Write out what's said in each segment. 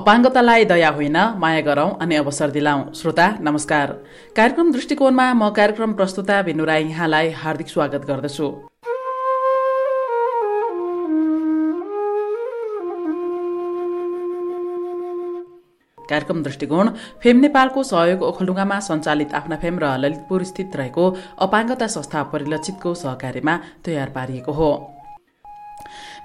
अपाङ्गतालाई दया होइन माया गरौं अनि अवसर दिलाऊ श्रोता नमस्कार। कार्यक्रम दृष्टिकोणमा म कार्यक्रम प्रस्तुता बिनु राई यहाँलाई हार्दिक स्वागत गर्दछु। कार्यक्रम दृष्टिकोण फेम नेपालको सहयोग ओखलडुङ्गामा सञ्चालित आफ्ना फेम र ललितपुर स्थित रहेको अपाङ्गता संस्था परिलक्षितको सहकार्यमा तयार पारिएको हो।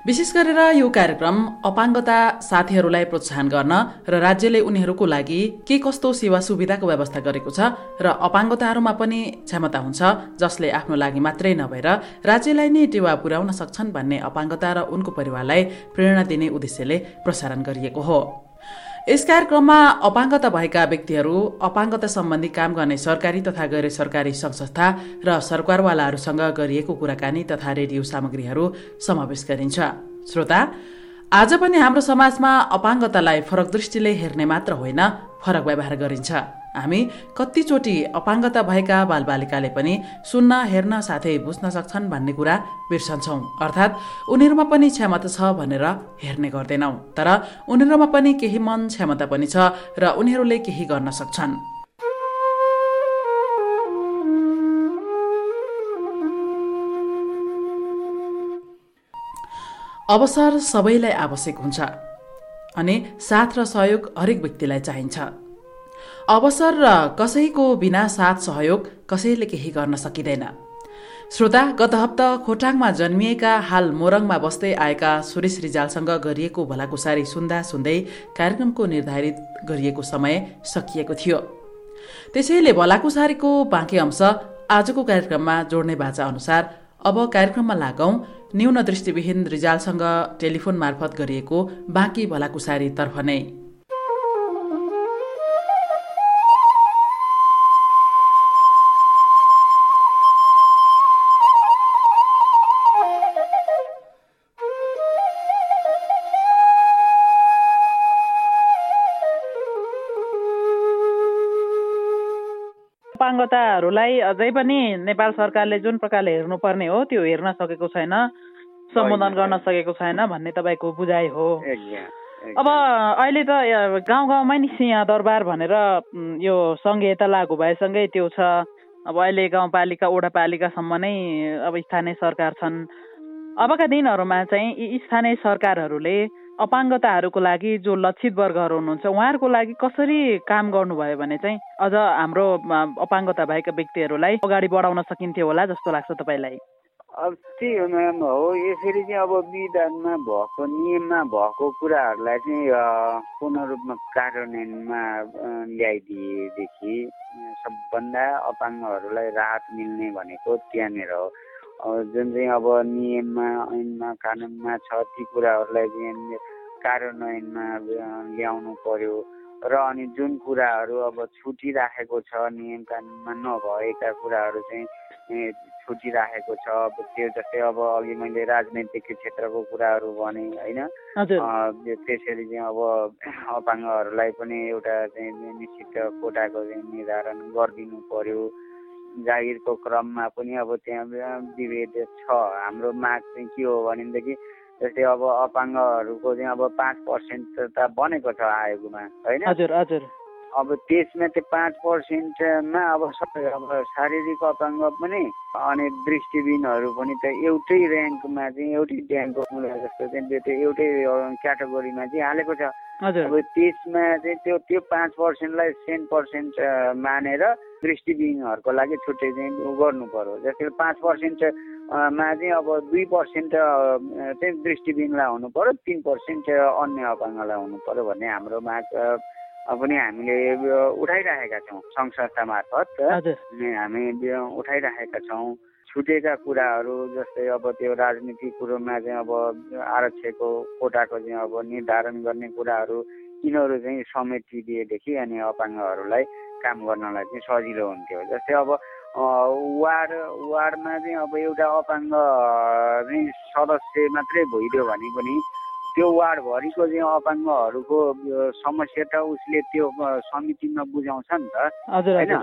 विशेष गरेर यो कार्यक्रम अपाङ्गता साथीहरूलाई प्रोत्साहन गर्न र राज्यले उनीहरूको लागि के कस्तो सेवा सुविधाको व्यवस्था गरेको छ र अपाङ्गताहरूमा पनि क्षमता हुन्छ जसले आफ्नो लागि मात्रै नभएर राज्यलाई नै टेवा पुर्याउन सक्छन् भन्ने अपाङ्गता र उनको परिवारलाई प्रेरणा दिने उद्देश्यले प्रसारण गरिएको हो। यस कार्यक्रममा अपाङ्गता भएका व्यक्तिहरू अपाङ्गता सम्बन्धी काम गर्ने सरकारी तथा गैर सरकारी संस्था र सरकारवालाहरूसँग गरिएको कुराकानी तथा रेडियो सामग्रीहरू समावेश गरिन्छ। श्रोता आज पनि हाम्रो समाजमा अपाङ्गतालाई फरक दृष्टिले हेर्ने मात्र होइन फरक व्यवहार गरिन्छ। हामी कतिचोटि अपाङ्गता भएका बालबालिकाले पनि सुन्न हेर्न साथै बुझ्न सक्छन् भन्ने कुरा बिर्सन्छौँ। अर्थात् उनीहरूमा पनि क्षमता छ भनेर हेर्ने गर्दैनौँ। तर उनीहरूमा पनि केही मन क्षमता पनि छ र उनीहरूले केही गर्न सक्छन्। अवसर सबैलाई आवश्यक हुन्छ अनि साथ र सहयोग हरेक व्यक्तिलाई चाहिन्छ। अवसर र कसैको बिना साथ सहयोग कसैले केही गर्न सकिँदैन। श्रोता गत हप्ता खोटाङमा जन्मिएका हाल मोरङमा बस्दै आएका सुरेश रिजालसँग गरिएको भलाकुसारी सुन्दा सुन्दै कार्यक्रमको निर्धारित गरिएको समय सकिएको थियो। त्यसैले भलाकुसारीको बाँकी अंश आजको कार्यक्रममा जोड्ने बाचा अनुसार अब कार्यक्रममा लागौं न्यून दृष्टिविहीन रिजालसँग टेलिफोन मार्फत गरिएको बाँकी भलाकुसारीतर्फ नै। अपाङ्गताहरूलाई अझै पनि नेपाल सरकारले जुन प्रकारले हेर्नुपर्ने हो त्यो हेर्न सकेको छैन सम्बोधन गर्न सकेको छैन भन्ने तपाईँको बुझाइ हो। अब अहिले त गाउँ गाउँमै नि सिंहदरबार भनेर यो सङ्घीयता लागू भएसँगै त्यो छ। अब अहिले गाउँपालिका वडापालिकासम्म नै अब स्थानीय सरकार छन्। अबका दिनहरूमा चाहिँ यी स्थानीय सरकारहरूले अपाङ्गताहरूको लागि जो लक्षित वर्गहरू हुनुहुन्छ उहाँहरूको लागि कसरी काम गर्नुभयो भने चाहिँ अझ हाम्रो अपाङ्गता भएका व्यक्तिहरूलाई अगाडि बढाउन सकिन्थ्यो होला जस्तो लाग्छ तपाईँलाई? अब त्यही म्याम हो यसरी चाहिँ अब विधानमा भएको नियममा भएको कुराहरूलाई चाहिँ पूर्ण रूपमा कार्यान्वयनमा ल्याइदिएदेखि सबभन्दा अपाङ्गहरूलाई राहत मिल्ने भनेको त्यहाँनिर हो। जुन चाहिँ अब नियममा ऐनमा कानुनमा छ ती कुराहरूलाई चाहिँ कार्यान्वयनमा ल्याउनु पर्यो। र अनि जुन कुराहरू अब छुटिराखेको छ नियम कानुनमा नभएका कुराहरू चाहिँ छुटिराखेको छ। अब त्यो जस्तै अब अघि मैले राजनैतिक क्षेत्रको कुराहरू भने होइन? त्यसरी चाहिँ अब अपाङ्गहरूलाई पनि एउटा चाहिँ निश्चित कोटाको चाहिँ निर्धारण गरिदिनु पर्यो। जागिरको क्रममा पनि अब त्यहाँ विभेद छ। हाम्रो माग चाहिँ के हो भनेदेखि जस्तै अब अपाङ्गहरूको चाहिँ अब पाँच पर्सेन्ट त बनेको छ आयोगमा होइन? हजुर हजुर। अब त्यसमा त्यो पाँच पर्सेन्टमा अब सबै अब शारीरिक अपाङ्ग पनि अनि दृष्टिबिनहरू पनि त एउटै ऱ्याङ्कमा चाहिँ एउटै ड्याङ्कको जस्तो चाहिँ त्यो एउटै क्याटेगोरीमा चाहिँ हालेको छ। अब त्यसमा चाहिँ त्यो त्यो पाँच पर्सेन्टलाई सेन पर्सेन्ट मानेर दृष्टिबिनहरूको लागि छुट्टै चाहिँ गर्नु पर्यो। जस्तै पाँच पर्सेन्ट मा चाहिँ अब दुई पर्सेन्ट चाहिँ दृष्टिबिनलाई हुनु पर्यो तिन पर्सेन्ट अन्य अपाङ्गलाई हुनु पर्यो भन्ने हाम्रो माग पनि हामीले उठाइराखेका छौँ सङ्घ संस्था मार्फत। हामी उठाइराखेका छौँ। छुटेका कुराहरू जस्तै अब त्यो राजनीतिक कुरोमा चाहिँ अब आरक्षको कोटाको चाहिँ अब निर्धारण गर्ने कुराहरू यिनीहरू चाहिँ समेटिदिएदेखि अनि अपाङ्गहरूलाई काम गर्नलाई चाहिँ सजिलो हुन्थ्यो। जस्तै अब वार्ड वार्डमा चाहिँ अब एउटा अपाङ्ग चाहिँ सदस्य मात्रै भइदियो भने पनि त्यो वार्डभरिको चाहिँ अपाङ्गहरूको समस्या त उसले त्यो समितिमा बुझाउँछ नि त। होइन?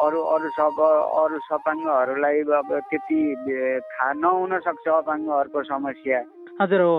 अरू अरू सब अरू सपाङ्गहरूलाई अब त्यति थाहा नहुन सक्छ अपाङ्गहरूको समस्या। हजुर हो।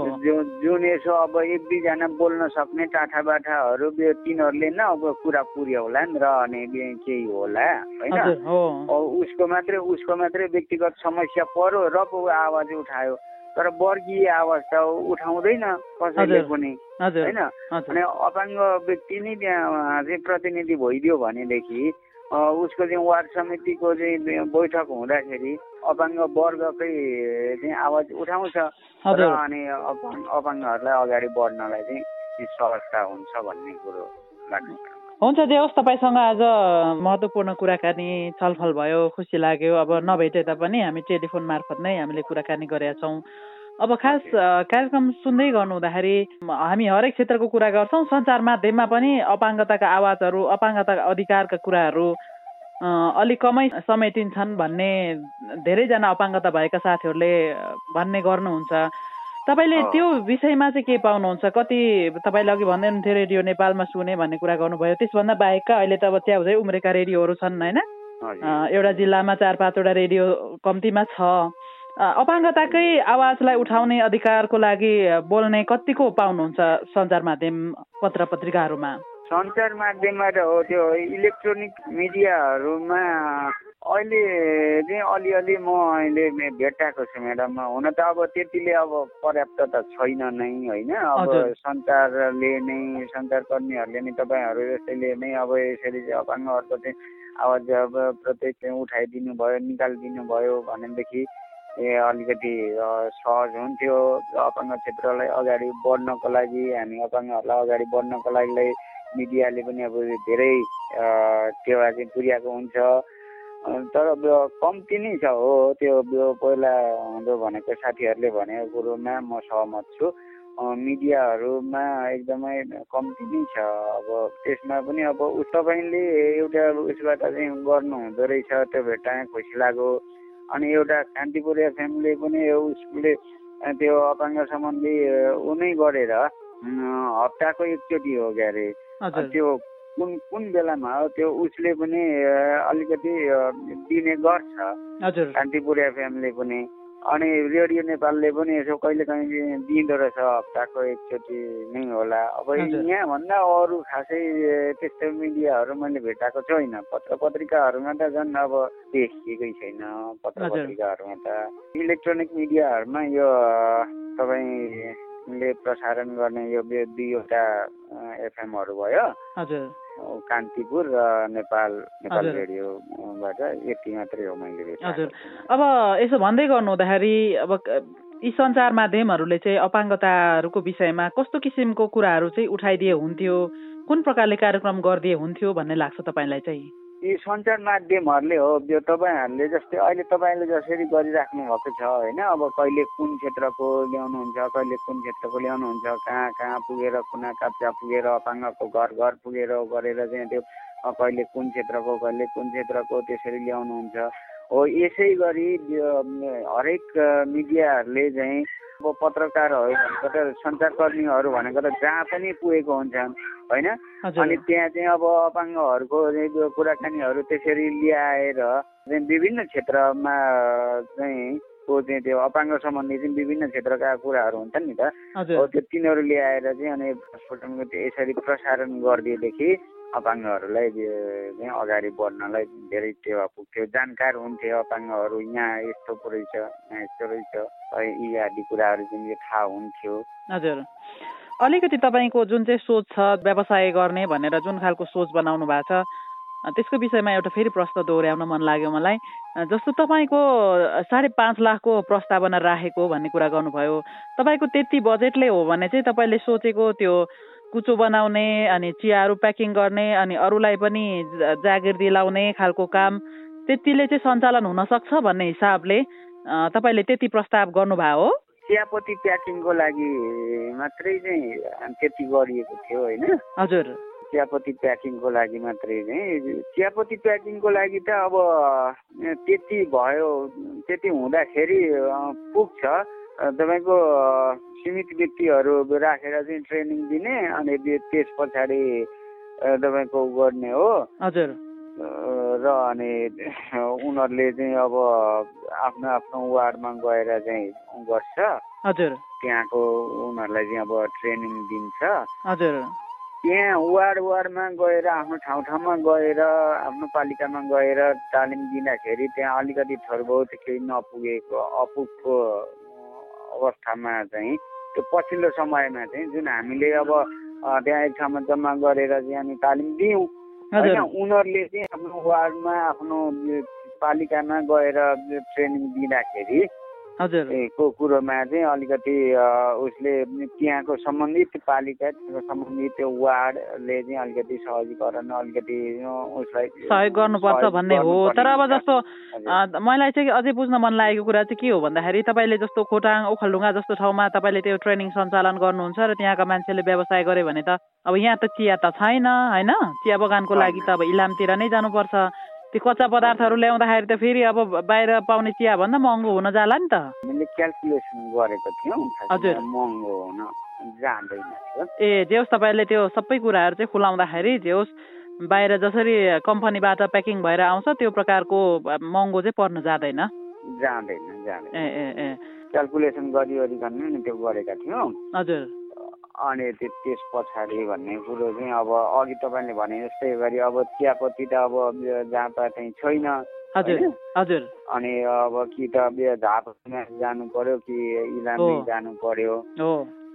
जुन यसो अब एक दुईजना बोल्न सक्ने टाठा बाठाहरू तिनीहरूले नै अब कुरा पुर्यो होला नि र अनि केही होला होइन? उसको मात्रै उसको मात्रै व्यक्तिगत समस्या पर्यो र पो आवाज उठायो। तर वर्गीय आवाज त उठाउँदैन कसैले पनि होइन? अनि अपाङ्ग व्यक्ति नै त्यहाँ चाहिँ प्रतिनिधि भइदियो भनेदेखि उसको चाहिँ वार्ड समितिको चाहिँ बैठक हुँदाखेरि अपाङ्ग वर्गकै चाहिँ आवाज उठाउँछ र अनि अपाङ्गहरूलाई अगाडि बढ्नलाई चाहिँ सहजता हुन्छ भन्ने कुरो लाग्छ हुन्छ देवस् तपाईँसँग आज महत्त्वपूर्ण कुराकानी छलफल भयो खुसी लाग्यो। अब नभेटे तापनि हामी टेलिफोन मार्फत नै हामीले कुराकानी गरेका छौँ। अब खास कार्यक्रम सुन्दै गर्नु हुँदाखेरि हामी हरेक क्षेत्रको कुरा गर्छौँ। सञ्चार माध्यममा पनि अपाङ्गताका आवाजहरू अपाङ्गताका अधिकारका कुराहरू अलिक कमै समेटिन्छन् भन्ने धेरैजना अपाङ्गता भएका साथीहरूले भन्ने गर्नुहुन्छ। तपाईँले त्यो विषयमा चाहिँ के पाउनुहुन्छ? कति तपाईँले अघि भन्दै हुनुहुन्थ्यो रेडियो नेपालमा सुने भन्ने कुरा गर्नुभयो। त्यसभन्दा बाहेकका अहिले त अब च्याउझै उम्रेका रेडियोहरू छन् होइन? एउटा जिल्लामा चार पाँचवटा रेडियो कम्तीमा छ। अपाङ्गताकै आवाजलाई उठाउने अधिकारको लागि बोल्ने कतिको पाउनुहुन्छ सञ्चार माध्यम पत्र पत्रिकाहरूमा? सञ्चार माध्यममा त हो त्यो इलेक्ट्रोनिक मिडियाहरूमा अहिले चाहिँ अलिअलि म अहिले भेटाएको छु म्याडम। हुन त अब त्यतिले अब पर्याप्त त छैन नै होइन? अब सञ्चारले नै सञ्चारकर्मीहरूले नै तपाईँहरू जस्तैले नै अब यसरी चाहिँ अपाङ्गहरूको चाहिँ आवाज अब प्रत्येक उठाइदिनु भयो निकालिदिनु भयो भनेदेखि ए अलिकति सहज हुन्थ्यो। अपाङ्ग क्षेत्रलाई अगाडि बढ्नको लागि हामी अपाङ्गहरूलाई अगाडि बढ्नको लागि मिडियाले पनि अब धेरै टेवा चाहिँ पुर्याएको हुन्छ। तर कम्ती नै छ हो। त्यो पहिला हुँदो भनेको साथीहरूले भनेको कुरोमा म सहमत छु। मिडियाहरूमा एकदमै कम्ती नै छ। अब त्यसमा पनि अब तपाईँले एउटा उसबाट चाहिँ गर्नु हुँदो रहेछ त्यो भेट्टा खुसी लाग्यो। अनि एउटा कान्तिपुर एफएमले पनि उसले त्यो अपाङ्ग सम्बन्धी उनै गरेर हप्ताको एकचोटि हो क्यारे त्यो कुन कुन बेलामा हो त्यो उसले पनि अलिकति दिने गर्छ। कान्तिपुर एफएमले पनि। अनि रेडियो नेपालले पनि यसो कहिले काहीँ दिँदो रहेछ हप्ताको एकचोटि नै होला। अब यहाँभन्दा अरू खासै त्यस्तो मिडियाहरू मैले भेटाएको छैन। पत्र पत्रिकाहरूमा त झन् अब देखिएकै छैन पत्र पत्रिकाहरूमा त। इलेक्ट्रोनिक मिडियाहरूमा यो तपाईँ ले प्रसारण गर्ने यो दुईवटा एफएमहरू भयो। कान्तिपुर र नेपाल नेपाल रेडियोबाट यति मात्रै हो मैले हजुर। अब यसो भन्दै गर्नु हुँदाखेरि अब यी सञ्चार माध्यमहरूले चाहिँ अपाङ्गताहरूको विषयमा कस्तो किसिमको कुराहरू चाहिँ उठाइदिए हुन्थ्यो कुन प्रकारले कार्यक्रम गरिदिए हुन्थ्यो भन्ने लाग्छ तपाईँलाई चाहिँ? यी सञ्चार माध्यमहरूले हो यो तपाईँहरूले जस्तै अहिले तपाईँले जसरी गरिराख्नु भएको छ होइन अब कहिले कुन क्षेत्रको ल्याउनुहुन्छ कहिले कुन क्षेत्रको ल्याउनुहुन्छ कहाँ कहाँ पुगेर कुना काप्चा पुगेर अपाङ्गको घर घर पुगेर गरेर चाहिँ त्यो कहिले कुन क्षेत्रको कहिले कुन क्षेत्रको त्यसरी ल्याउनुहुन्छ। हो यसै गरी हरेक मिडियाहरूले चाहिँ अब पत्रकारहरू भनेको त सञ्चारकर्मीहरू भनेको त जहाँ पनि पुगेको हुन्छन् होइन? अनि त्यहाँ चाहिँ अब अपाङ्गहरूको कुराकानीहरू त्यसरी ल्याएर चाहिँ विभिन्न क्षेत्रमा चाहिँ को चाहिँ त्यो अपाङ्ग सम्बन्धी चाहिँ विभिन्न क्षेत्रका कुराहरू हुन्छन् नि त। हो त्यो तिनीहरू ल्याएर चाहिँ अनि यसरी प्रसारण गरिदिएदेखि अपाङ्गहरूलाई अगाडि बढ्नलाई धेरै टेवा पुग्थ्यो। जानकार हुन्थे अपाङ्गहरू यहाँ यस्तो रहेछ यहाँ यस्तो रहेछ यी आदि कुराहरू चाहिँ थाहा हुन्थ्यो। हजुर। अलिकति तपाईँको जुन चाहिँ सोच छ व्यवसाय गर्ने भनेर जुन खालको सोच बनाउनु भएको छ त्यसको विषयमा एउटा फेरि प्रश्न दोहोऱ्याउन मन लाग्यो मलाई। जस्तो तपाईँको साढे पाँच लाखको प्रस्तावना राखेको भन्ने कुरा गर्नुभयो तपाईँको त्यति बजेटले हो भने चाहिँ तपाईँले सोचेको त्यो कुचो बनाउने अनि चियाहरू प्याकिङ गर्ने अनि अरूलाई पनि जागिर दिलाउने खालको काम त्यतिले चाहिँ सञ्चालन हुन सक्छ भन्ने हिसाबले तपाईँले त्यति प्रस्ताव गर्नुभयो? हो चियापत्ती प्याकिङको लागि मात्रै चाहिँ त्यति गरिएको थियो होइन। हजुर। चियापत्ती प्याकिङको लागि मात्रै चाहिँ चियापत्ती प्याकिङको लागि त अब त्यति भयो त्यति हुँदाखेरि पुग्छ। तपाईँको सीमित व्यक्तिहरू राखेर चाहिँ ट्रेनिङ दिने अनि त्यस पछाडि तपाईँको गर्ने हो। हजुर। र अनि उनीहरूले चाहिँ अब आफ्नो आफ्नो वार्डमा गएर चाहिँ गर्छ। हजुर। त्यहाँको उनीहरूलाई चाहिँ अब ट्रेनिङ दिन्छ। हजुर। त्यहाँ वार्ड वार्डमा गएर आफ्नो ठाउँ ठाउँमा गएर आफ्नो पालिकामा गएर तालिम दिँदाखेरि त्यहाँ अलिकति थोरबहुत केही नपुगेको अपुगको अवस्थामा चाहिँ त्यो पछिल्लो समयमा चाहिँ जुन हामीले अब त्यहाँ एक ठाउँमा जम्मा गरेर चाहिँ हामी तालिम दियौँ। होइन उनीहरूले चाहिँ आफ्नो वार्डमा आफ्नो पालिकामा गएर ट्रेनिङ दिँदाखेरि को कुरोमा चाहिँ अलिकति उसले त्यहाँको सम्बन्धित पालिका सम्बन्धित त्यो वार्डले चाहिँ अलिकति सहजीकरण अलिकति उसलाई सहयोग गर्नुपर्छ भन्ने हो। तर अब जस्तो मलाई चाहिँ अझै बुझ्न मन लागेको कुरा चाहिँ के हो भन्दाखेरि तपाईँले जस्तो खोटाङ ओखलढुङ्गा जस्तो ठाउँमा तपाईँले त्यो ट्रेनिङ सञ्चालन गर्नुहुन्छ र त्यहाँका मान्छेले व्यवसाय गर्यो भने त अब यहाँ त चिया त छैन होइन? चिया बगानको लागि त अब इलामतिर नै जानुपर्छ। त्यो कच्चा पदार्थहरू ल्याउँदाखेरि त फेरि अब बाहिर पाउने चिया भन्दा महँगो हुन जाला नि त। हामीले क्यालकुलेसन गरेको थियौँ। हजुर। महँगो हुन जाँदैन ए जे होस् तपाईँले त्यो सबै कुराहरू चाहिँ खुलाउँदाखेरि जे होस् बाहिर जसरी कम्पनीबाट प्याकिङ भएर आउँछ त्यो प्रकारको महँगो चाहिँ पर्न जाँदैन। जाँदैन जाँदैन। ए ए ए। क्यालकुलेसन गरिवरिकन नि त्यो गरेका थियौँ। हजुर। अनि त्यो त्यस पछाडि भन्ने कुरो चाहिँ अब अघि तपाईँले भने जस्तै गरी अब चियापत्ती त अब जहाँ चाहिँ छैन। हजुर हजुर। अनि अब कि त झापामा जानु पर्यो कि इलाममै जानु पर्यो।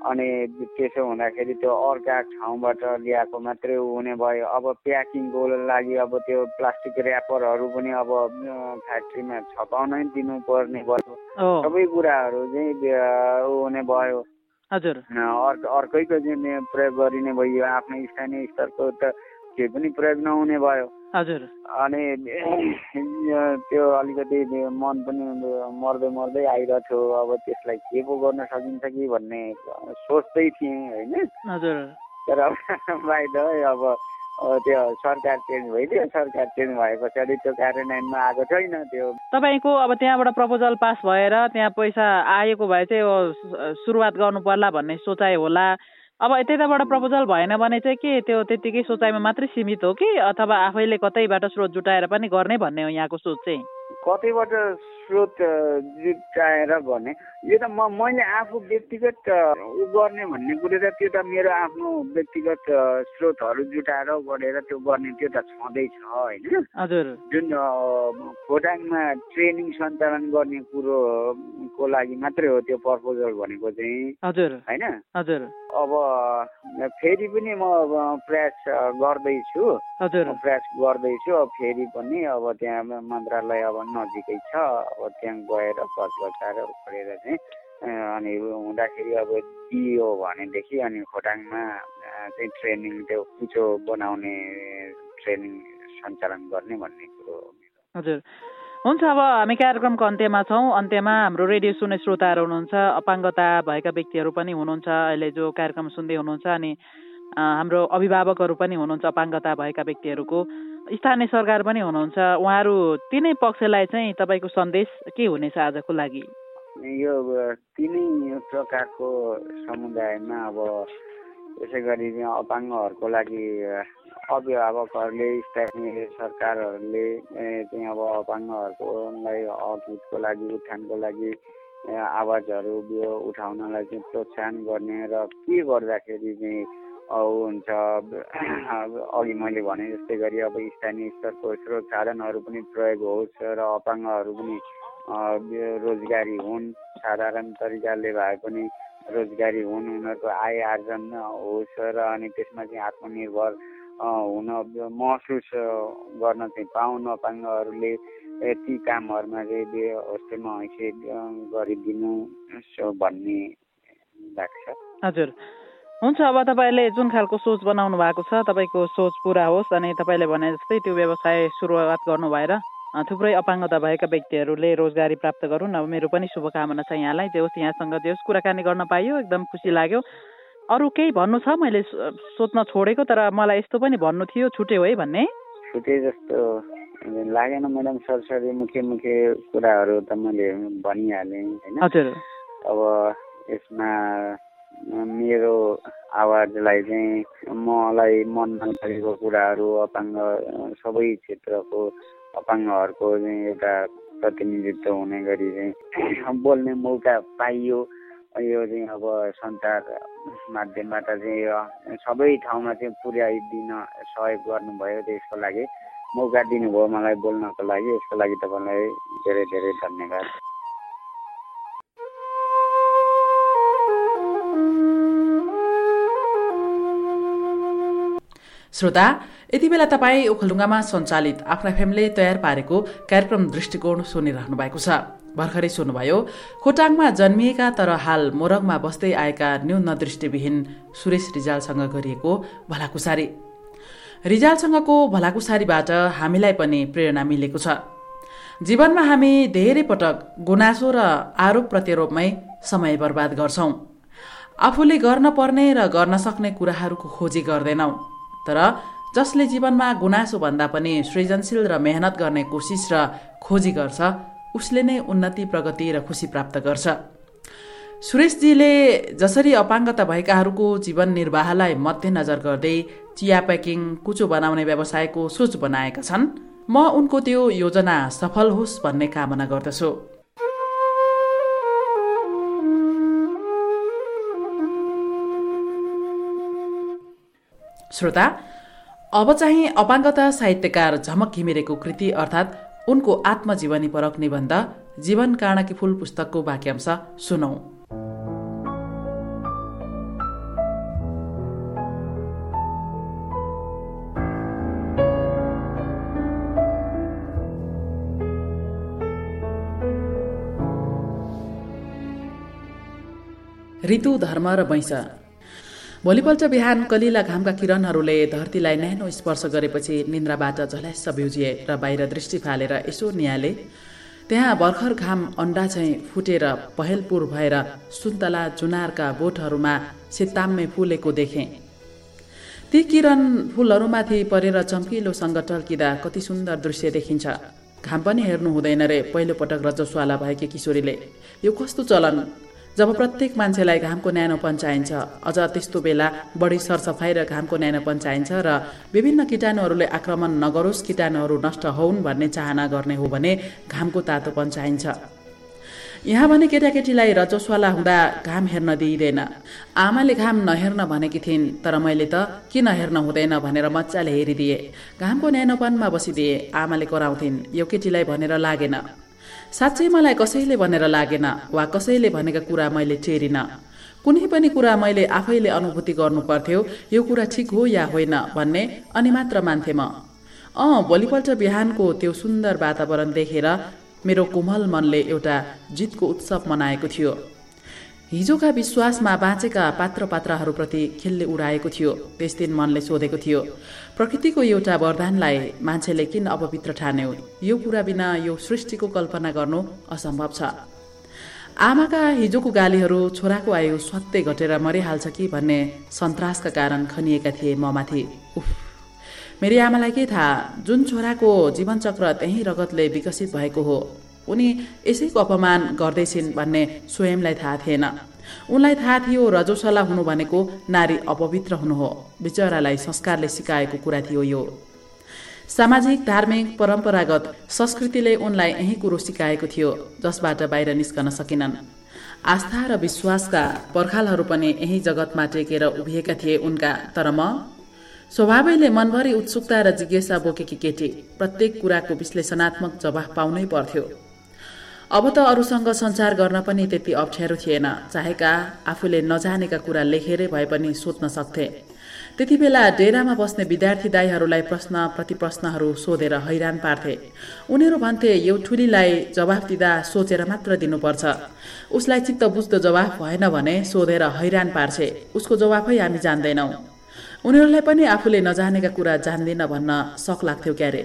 अनि त्यसो हुँदाखेरि त्यो अर्का ठाउँबाट ल्याएको मात्रै हुने भयो। अब प्याकिङको लागि अब त्यो प्लास्टिक ऱ्यापरहरू पनि अब फ्याक्ट्रीमा छपाउनै दिनुपर्ने भयो। सबै कुराहरू चाहिँ हुने भयो। हजुर। अर्कैको चाहिँ प्रयोग गरिने भयो आफ्नो स्थानीय स्तरको त केही पनि प्रयोग नहुने भयो। हजुर। अनि त्यो अलिकति मन पनि मर्दै मर्दै आइरहेको थियो। अब त्यसलाई के पो गर्न सकिन्छ कि भन्ने सोच्दै थिएँ होइन? तर बाहिर अब त्यो सरकार चेन्ज भइदियो सरकार चेन्ज भए पछाडि त्यो कार्यान्वयनमा आएको छैन त्यो। तपाईँको अब त्यहाँबाट प्रपोजल पास भएर त्यहाँ पैसा आएको भए चाहिँ सुरुवात गर्नु पर्ला भन्ने सोचाइ होला। अब त्यताबाट प्रपोजल भएन भने चाहिँ के? त्यो त्यतिकै सोचाइमा मात्रै सीमित हो कि? अथवा आफैले कतैबाट स्रोत जुटाएर पनि गर्ने भन्ने हो यहाँको सोच चाहिँ? कतैबाट स्रोत जुटाएर गर्ने यो त म मैले आफू व्यक्तिगत उ गर्ने भन्ने कुरो त त्यो त मेरो आफ्नो व्यक्तिगत स्रोतहरू जुटाएर गरेर त्यो गर्ने त्यो त छँदैछ होइन? हजुर। जुन खोटाङमा ट्रेनिङ सञ्चालन गर्ने कुरोको लागि मात्रै हो त्यो प्रपोजल भनेको चाहिँ हजुर। होइन? हजुर। अब फेरि पनि म प्रयास गर्दैछु। प्रयास गर्दैछु। अब फेरि पनि अब त्यहाँ मन्त्रालय अब नजिकै छ। अब त्यहाँ गएर पद बचाएर पढेर चाहिँ अनि हुँदाखेरि अब दियो भनेदेखि अनि खोटाङमा चाहिँ ट्रेनिङ त्यो कुचो बनाउने ट्रेनिङ सञ्चालन गर्ने भन्ने कुरो हजुर। हुन्छ अब हामी कार्यक्रमको अन्त्यमा छौँ। अन्त्यमा हाम्रो रेडियो सुन्ने श्रोताहरू हुनुहुन्छ अपाङ्गता भएका व्यक्तिहरू पनि हुनुहुन्छ। अहिले जो कार्यक्रम सुन्दै हुनुहुन्छ अनि हाम्रो अभिभावकहरू पनि हुनुहुन्छ अपाङ्गता भएका व्यक्तिहरूको। स्थानीय सरकार पनि हुनुहुन्छ। उहाँहरू तिनै पक्षलाई चाहिँ तपाईँको सन्देश के हुनेछ आजको लागि? यो तिनै प्रकारको समुदायमा अब यसै गरी अपाङ्गहरूको लागि अभिभावकहरूले स्थानीय सरकारहरूले चाहिँ अब अपाङ्गहरूकोलाई हकहितको लागि उत्थानको लागि आवाजहरू उठाउनलाई चाहिँ प्रोत्साहन गर्ने र के गर्दाखेरि चाहिँ हुन्छ अघि मैले भने जस्तै गरी अब स्थानीय स्तरको स्रोत साधनहरू पनि प्रयोग होस् र अपाङ्गहरू पनि रोजगारी हुन् साधारण तरिकाले भए पनि रोजगारी हुन् उनीहरूको आय आर्जन होस् र अनि त्यसमा चाहिँ आत्मनिर्भर हुन महसुस गर्न चाहिँ पाउन अपाङ्गहरूले ती कामहरूमा चाहिँ होस्टेलमा हैसियत गरिदिनु भन्ने लाग्छ। हजुर। हुन्छ अब तपाईँले जुन खालको सोच बनाउनु भएको छ तपाईँको सोच पुरा होस् अनि तपाईँले भने जस्तै त्यो व्यवसाय सुरुवात गर्नु भएर थुप्रै अपाङ्गता भएका व्यक्तिहरूले रोजगारी प्राप्त गरून्। अब मेरो पनि शुभकामना छ यहाँलाई। जे होस् यहाँसँग जे होस् कुराकानी गर्न पाइयो एकदम खुसी लाग्यो। अरू केही भन्नु छ? मैले सोध्न छोडेको तर मलाई यस्तो पनि भन्नु थियो छुट्यो है भन्ने। छुटे जस्तो लागेन म्याडम सरसरी मुख्य मुख्य कुराहरू त मैले भनिहालेँ होइन? हजुर। अब यसमा मेरो आवाजलाई चाहिँ मलाई मनमा लागेको कुराहरू अपाङ्ग सबै क्षेत्रको अपाङ्गहरूको चाहिँ एउटा प्रतिनिधित्व हुने गरी चाहिँ बोल्ने मौका पाइयो। यो चाहिँ अब सञ्चार माध्यमबाट चाहिँ सबै ठाउँमा चाहिँ पुर्याइदिन सहयोग गर्नुभयो त्यसको लागि। मौका दिनुभयो मलाई बोल्नको लागि। यसको लागि तपाईँलाई धेरै धेरै धन्यवाद। श्रोता यति बेला तपाईँ ओखलढुङ्गामा सञ्चालित आफ्ना फ्यामिलीले तयार पारेको कार्यक्रम दृष्टिकोण सुनिरहनु भएको छ। भर्खरै सुन्नुभयो खोटाङमा जन्मिएका तर हाल मोरङमा बस्दै आएका न्यून दृष्टिविहीन सुरेश रिजालसँग गरिएको भलाकुसारी। रिजालसँगको भलाकुसारीबाट हामीलाई पनि प्रेरणा मिलेको छ। जीवनमा हामी धेरै पटक गुनासो र आरोप प्रत्यारोपमै समय बर्बाद गर्छौँ। आफूले गर्न पर्ने र गर्न सक्ने कुराहरूको खोजी गर्दैनौँ। तर जसले जीवनमा गुनासो भन्दा पनि सृजनशील र मेहनत गर्ने कोसिस र खोजी गर्छ उसले नै उन्नति प्रगति र खुसी प्राप्त गर्छ। सुरेशजीले जसरी अपाङ्गता भएकाहरूको जीवन निर्वाहलाई मध्यनजर गर्दै चिया प्याकिङ कुचो बनाउने व्यवसायको सोच बनाएका छन् म उनको त्यो योजना सफल होस् भन्ने कामना गर्दछु। श्रोता अब चाहिँ अपाङ्गता साहित्यकार झमक घिमिरेको कृति अर्थात् उनको आत्मजीवनी परक निबन्ध जीवन काँडकी फुल पुस्तकको वाक्यांश सुनौ। ऋतु धर्म र वैंश। भोलिपल्ट बिहान कलिला घामका किरणहरूले धरतीलाई न्यानो स्पर्श गरेपछि निन्द्राबाट झल्यास बिउजिए र बाहिर दृष्टि फालेर यसो निहाले त्यहाँ भर्खर घाम अन्डा चाहिँ फुटेर पहेलपुर भएर सुन्तला जुनारका बोटहरूमा सेताम्मे फुलेको देखे। ती किरण फुलहरूमाथि परेर चम्किलोसँग टल्किँदा कति सुन्दर दृश्य देखिन्छ। घाम पनि हेर्नु हुँदैन रे पहिलोपटक रजस्वाला भएकी किशोरीले। यो कस्तो चलन? जब प्रत्येक मान्छेलाई घामको न्यानोपन चाहिन्छ अझ त्यस्तो बेला बढी सरसफाइ र घामको न्यानोपन चाहिन्छ र विभिन्न किटाणुहरूले आक्रमण नगरोस् किटाणुहरू नष्ट होउन् भन्ने चाहना गर्ने हो भने घामको तातोपन चाहिन्छ यहाँ भने केटाकेटीलाई रजस्वाला हुँदा घाम हेर्न दिइँदैन। आमाले घाम नहेर्न भनेकी थिइन् तर मैले त किन हेर्न हुँदैन भनेर मजाले हेरिदिए। घामको न्यानोपनमा बसिदिए आमाले कराउँथिन् यो केटीलाई भनेर लागेन। साँच्चै मलाई कसैले भनेर लागेन वा कसैले भनेका कुरा मैले टेरिन कुनै पनि कुरा मैले आफैले अनुभूति गर्नु पर्थ्यो यो कुरा ठिक हो या होइन भन्ने अनि मात्र मान्थे म। अँ भोलिपल्ट बिहानको त्यो सुन्दर वातावरण देखेर मेरो कोमल मनले एउटा जितको उत्सव मनाएको थियो। हिजोका विश्वासमा बाँचेका पात्र पात्राहरूप्रति खेलले उडाएको थियो त्यस दिन मनले सोधेको थियो प्रकृतिको एउटा वरदानलाई मान्छेले किन अपवित्र ठान्यो? यो कुरा बिना यो सृष्टिको कल्पना गर्नु असम्भव छ। आमाका हिजोको गालीहरू छोराको आयु स्वात्तै घटेर मरिहाल्छ कि भन्ने सन्तासका कारण खनिएका थिए ममाथि। उफ। मेरी आमालाई के थाहा? जुन छोराको जीवनचक्र त्यही रगतले विकसित भएको हो उनी यसैको अपमान गर्दैछिन् भन्ने स्वयंलाई थाहा थिएन। उनलाई थाहा थियो रजोसला हुनु भनेको नारी अपवित्र हुनु हो। विचरालाई संस्कारले सिकाएको कुरा थियो यो। सामाजिक धार्मिक परम्परागत संस्कृतिले उनलाई यही कुरो सिकाएको थियो जसबाट बाहिर निस्कन सकेनन्। आस्था र विश्वासका पर्खालहरू पनि यही जगतमा टेकेर उभिएका थिए उनका। तर म? स्वभावैले मनभरि उत्सुकता र जिज्ञासा बोकेकी केटी प्रत्येक कुराको विश्लेषणात्मक जवाफ पाउनै पर्थ्यो। अब त अरूसँग सञ्चार गर्न पनि त्यति अप्ठ्यारो थिएन। चाहेका आफूले नजानेका कुरा लेखेरै भए पनि सोध्न सक्थे। त्यति बेला डेरामा बस्ने विद्यार्थी दाईहरूलाई प्रश्न प्रतिप्रश्नहरू सोधेर हैरान पार्थे। उनीहरू भन्थे यो ठुलीलाई जवाफ दिँदा सोचेर मात्र दिनुपर्छ। उसलाई चित्त बुझ्दो जवाफ भएन भने सोधेर हैरान पार्छे। उसको जवाफै हामी जान्दैनौँ। उनीहरूलाई पनि आफूले नजानेका कुरा जान्दिन भन्न सक लाग्थ्यो क्यारे।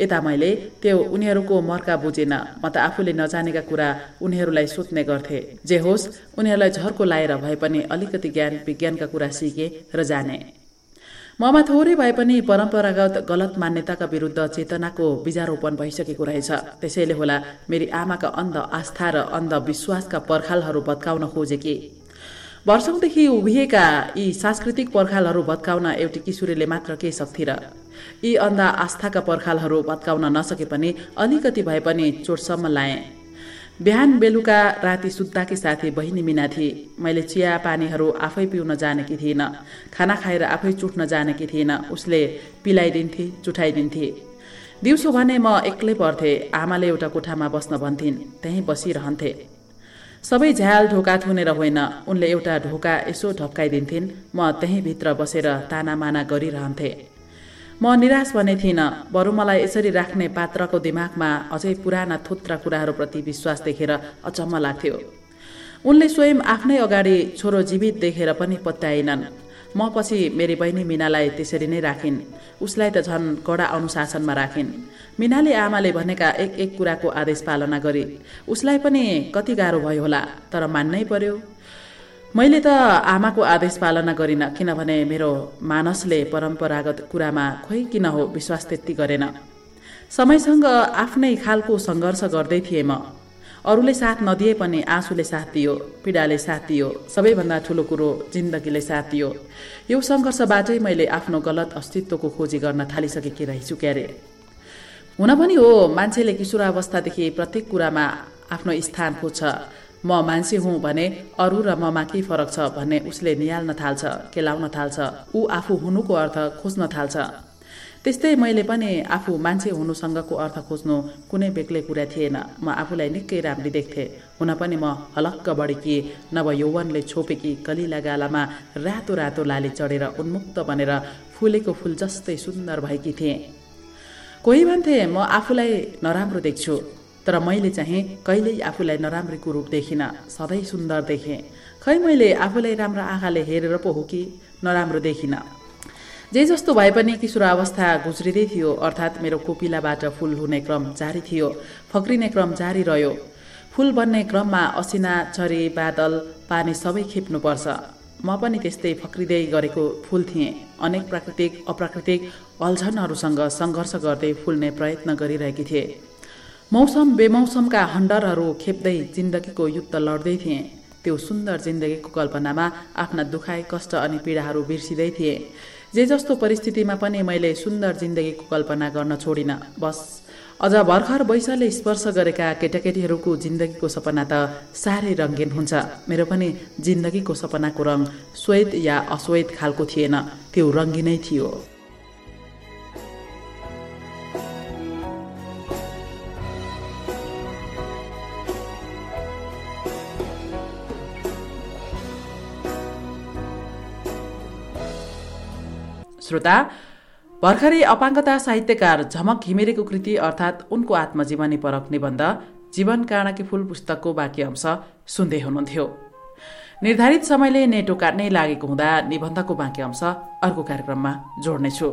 यता मैले त्यो उनीहरूको मर्का बुझेन म त आफूले नजानेका कुरा उनीहरूलाई सोध्ने गर्थे। जे होस् उनीहरूलाई झर्को लाएर भए पनि अलिकति ज्ञान विज्ञानका कुरा सिके र जाने। ममा थोरै भए पनि परम्परागत गलत मान्यताका विरुद्ध चेतनाको बिजारोपण भइसकेको रहेछ। त्यसैले होला मेरी आमाका अन्ध आस्था र अन्धविश्वासका पर्खालहरू भत्काउन खोजेकी वर्षौँदेखि उभिएका यी सांस्कृतिक पर्खालहरू भत्काउन एउटी किशोरीले मात्र के सक्थे र? यी अन्ध आस्थाका पर्खालहरू भत्काउन नसके पनि अलिकति भए पनि चोटसम्म लाए। बिहान बेलुका राति सुत्ताकी साथी बहिनी मिना थिए मैले चिया पानीहरू आफै पिउन जानेकी थिइनँ खाना खाएर आफै चुट्न जानेकी थिइनँ उसले पिलाइदिन्थे चुठाइदिन्थे दिउँसो भने म एक्लै पर्थेँ आमाले एउटा कोठामा बस्न भन्थिन् त्यहीँ बसिरहन्थे। सबै झ्याल ढोका थुनेर होइन उनले एउटा ढोका यसो ढप्काइदिन्थिन् म त्यहीँ भित्र बसेर तानामाना गरिरहन्थे। म निराश भने थिइनँ बरु मलाई यसरी राख्ने पात्रको दिमागमा अझै पुराना थुत्रा कुराहरूप्रति विश्वास देखेर अचम्म लाग्थ्यो। उनले स्वयं आफ्नै अगाडि छोरो जीवित देखेर पनि पत्याएनन्। म पछि मेरी बहिनी मिनालाई त्यसरी नै राखिन्। उसलाई त झन् कडा अनुशासनमा राखिन्। मिनाले आमाले भनेका एक एक कुराको आदेश पालना गरी उसलाई पनि कति गाह्रो भयो होला तर मान्नै पर्यो। मैले त आमाको आदेश पालना गरिनँ किनभने मेरो मानसले परम्परागत कुरामा खोइ किन हो विश्वास त्यति गरेन। समयसँग आफ्नै खालको सङ्घर्ष गर्दै थिएँ म। अरूले साथ नदिए पनि आँसुले साथ दियो पीडाले साथ दियो सबैभन्दा ठुलो कुरो जिन्दगीले साथ दियो। यो सङ्घर्षबाटै मैले आफ्नो गलत अस्तित्वको खोजी गर्न थालिसकेकी रहेछु क्यारे। हुन पनि हो मान्छेले किशोरावस्थादेखि प्रत्येक कुरामा आफ्नो स्थान खोज्छ। म मान्छे हुँ भने अरू र ममा के फरक छ भन्ने उसले निहाल्न थाल्छ केलाउन थाल्छ। ऊ आफू हुनुको अर्थ खोज्न थाल्छ। त्यस्तै मैले पनि आफू मान्छे हुनुसँगको अर्थ खोज्नु कुनै बेग्लै कुरा थिएन। म आफूलाई निकै राम्री देख्थेँ। हुन पनि म हलक्क बढेकी नव यौवनले छोपेकी कलिला गालामा रातो रातो लाली चढेर उन्मुक्त बनेर फुलेको फुल जस्तै सुन्दर भएकी थिएँ। कोही भन्थे म आफूलाई नराम्रो देख्छु। तर मैले चाहिँ कहिल्यै आफूलाई नराम्रीको रूप देखिनँ सधैँ सुन्दर देखेँ। खै मैले आफूलाई राम्रो आँखाले हेरेर पो हो कि नराम्रो देखिनँ। जे जस्तो भए पनि किशोरावस्था गुज्रिँदै थियो अर्थात् मेरो कोपिलाबाट फुल हुने क्रम जारी थियो फक्रिने क्रम जारी रह्यो। फुल बन्ने क्रममा असिना छरी बादल पानी सबै खेप्नुपर्छ। म पनि त्यस्तै फक्रिँदै गरेको फुल थिएँ। अनेक प्राकृतिक अप्राकृतिक अल्झनहरूसँग सङ्घर्ष गर्दै फुल्ने प्रयत्न गरिरहेकी थिएँ। मौसम बेमौसमका हन्डरहरू खेप्दै जिन्दगीको युद्ध लड्दै थिएँ। त्यो सुन्दर जिन्दगीको कल्पनामा आफ्ना दुखाइ कष्ट अनि पीडाहरू बिर्सिँदै थिएँ। जे जस्तो परिस्थितिमा पनि मैले सुन्दर जिन्दगीको कल्पना गर्न छोडिनँ। बस अझ भर्खर वैशाले स्पर्श गरेका केटाकेटीहरूको जिन्दगीको सपना त साह्रै रङ्गीन हुन्छ। मेरो पनि जिन्दगीको सपनाको रङ श्वेत या अश्वेत खालको थिएन। त्यो रङ्गिनै थियो। श्रोता भर्खरै अपाङ्गता साहित्यकार झमक घिमिरेको कृति अर्थात् उनको आत्मजीवनी परक निबन्ध जीवन काँडाकी फुल पुस्तकको बाँकी अंश सुन्दै हुनुहुन्थ्यो। निर्धारित समयले नेटो काट्नै लागेको हुँदा निबन्धको बाँकी अंश अर्को कार्यक्रममा जोड्नेछु।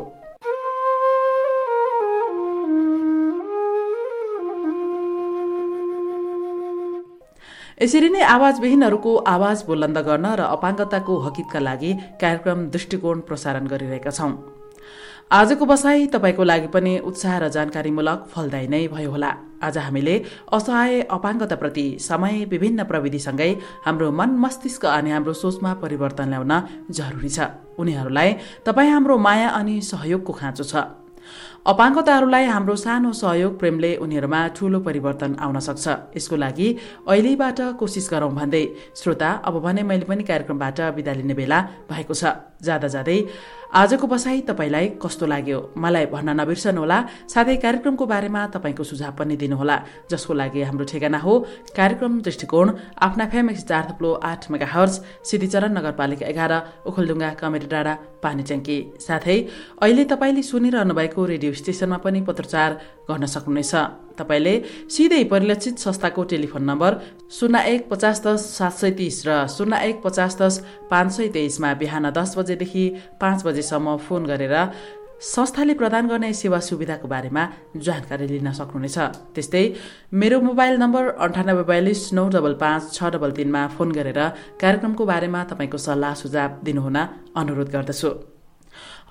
यसरी नै आवाजविहीनहरूको आवाज बुलन्द गर्न र अपाङ्गताको हकितका लागि कार्यक्रम दृष्टिकोण प्रसारण गरिरहेका छौं। आजको बसाई तपाईँको लागि पनि उत्साह र जानकारीमूलक फलदायी नै भयो होला। आज हामीले असहाय अपाङ्गताप्रति समय विभिन्न प्रविधिसँगै हाम्रो मन मस्तिष्क अनि हाम्रो सोचमा परिवर्तन ल्याउन जरुरी छ। उनीहरूलाई तपाईँ हाम्रो माया अनि सहयोगको खाँचो छ। अपाङ्गताहरूलाई हाम्रो सानो सहयोग प्रेमले उनीहरूमा ठूलो परिवर्तन आउन सक्छ। यसको लागि अहिलेबाट कोसिस गरौं भन्दै श्रोता अब भने मैले पनि कार्यक्रमबाट विदा लिने बेला भएको छ। जाँदा जाँदै आजको बसाई तपाईँलाई कस्तो लाग्यो? मलाई भन्न नबिर्सनुहोला साथै कार्यक्रमको बारेमा तपाईँको सुझाव पनि दिनुहोला जसको लागि हाम्रो ठेगाना हो। कार्यक्रम दृष्टिकोण आफ्ना फेमेक्स चार थप्लो आठ मेगा हर्स सिद्धिचरण नगरपालिका एघार उखलडुङ्गा कमेरी डाँडा पानीट्याङ्की साथै अहिले तपाईँले सुनिरहनु भएको रेडियो स्टेसनमा पनि पत्रचार गर्न सक्नुहुनेछ। तपाईँले सिधै परिलक्षित संस्थाको टेलिफोन नम्बर शून्य एक पचास दस सात सय तिस र शून्य एक पचास दस पाँच सय तेइसमा बिहान दस बजेदेखि पाँच बजेसम्म फोन गरेर संस्थाले प्रदान गर्ने सेवा सुविधाको बारेमा जानकारी लिन सक्नुहुनेछ। त्यस्तै मेरो मोबाइल नम्बर अन्ठानब्बे बयालिस नौ डबल पाँच छ डबल तिनमा फोन गरेर कार्यक्रमको बारेमा तपाईँको सल्लाह सुझाव दिनुहुन अनुरोध गर्दछु।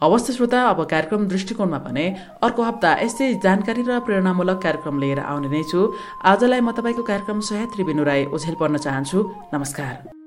हवस् श्रोता अब कार्यक्रम दृष्टिकोणमा भने अर्को हप्ता यस्तै जानकारी र प्रेरणामूलक कार्यक्रम लिएर आउने नै छु। आजलाई म तपाईँको कार्यक्रम सहायत्री बिनु राई ओझेल पर्न चाहन्छु। नमस्कार।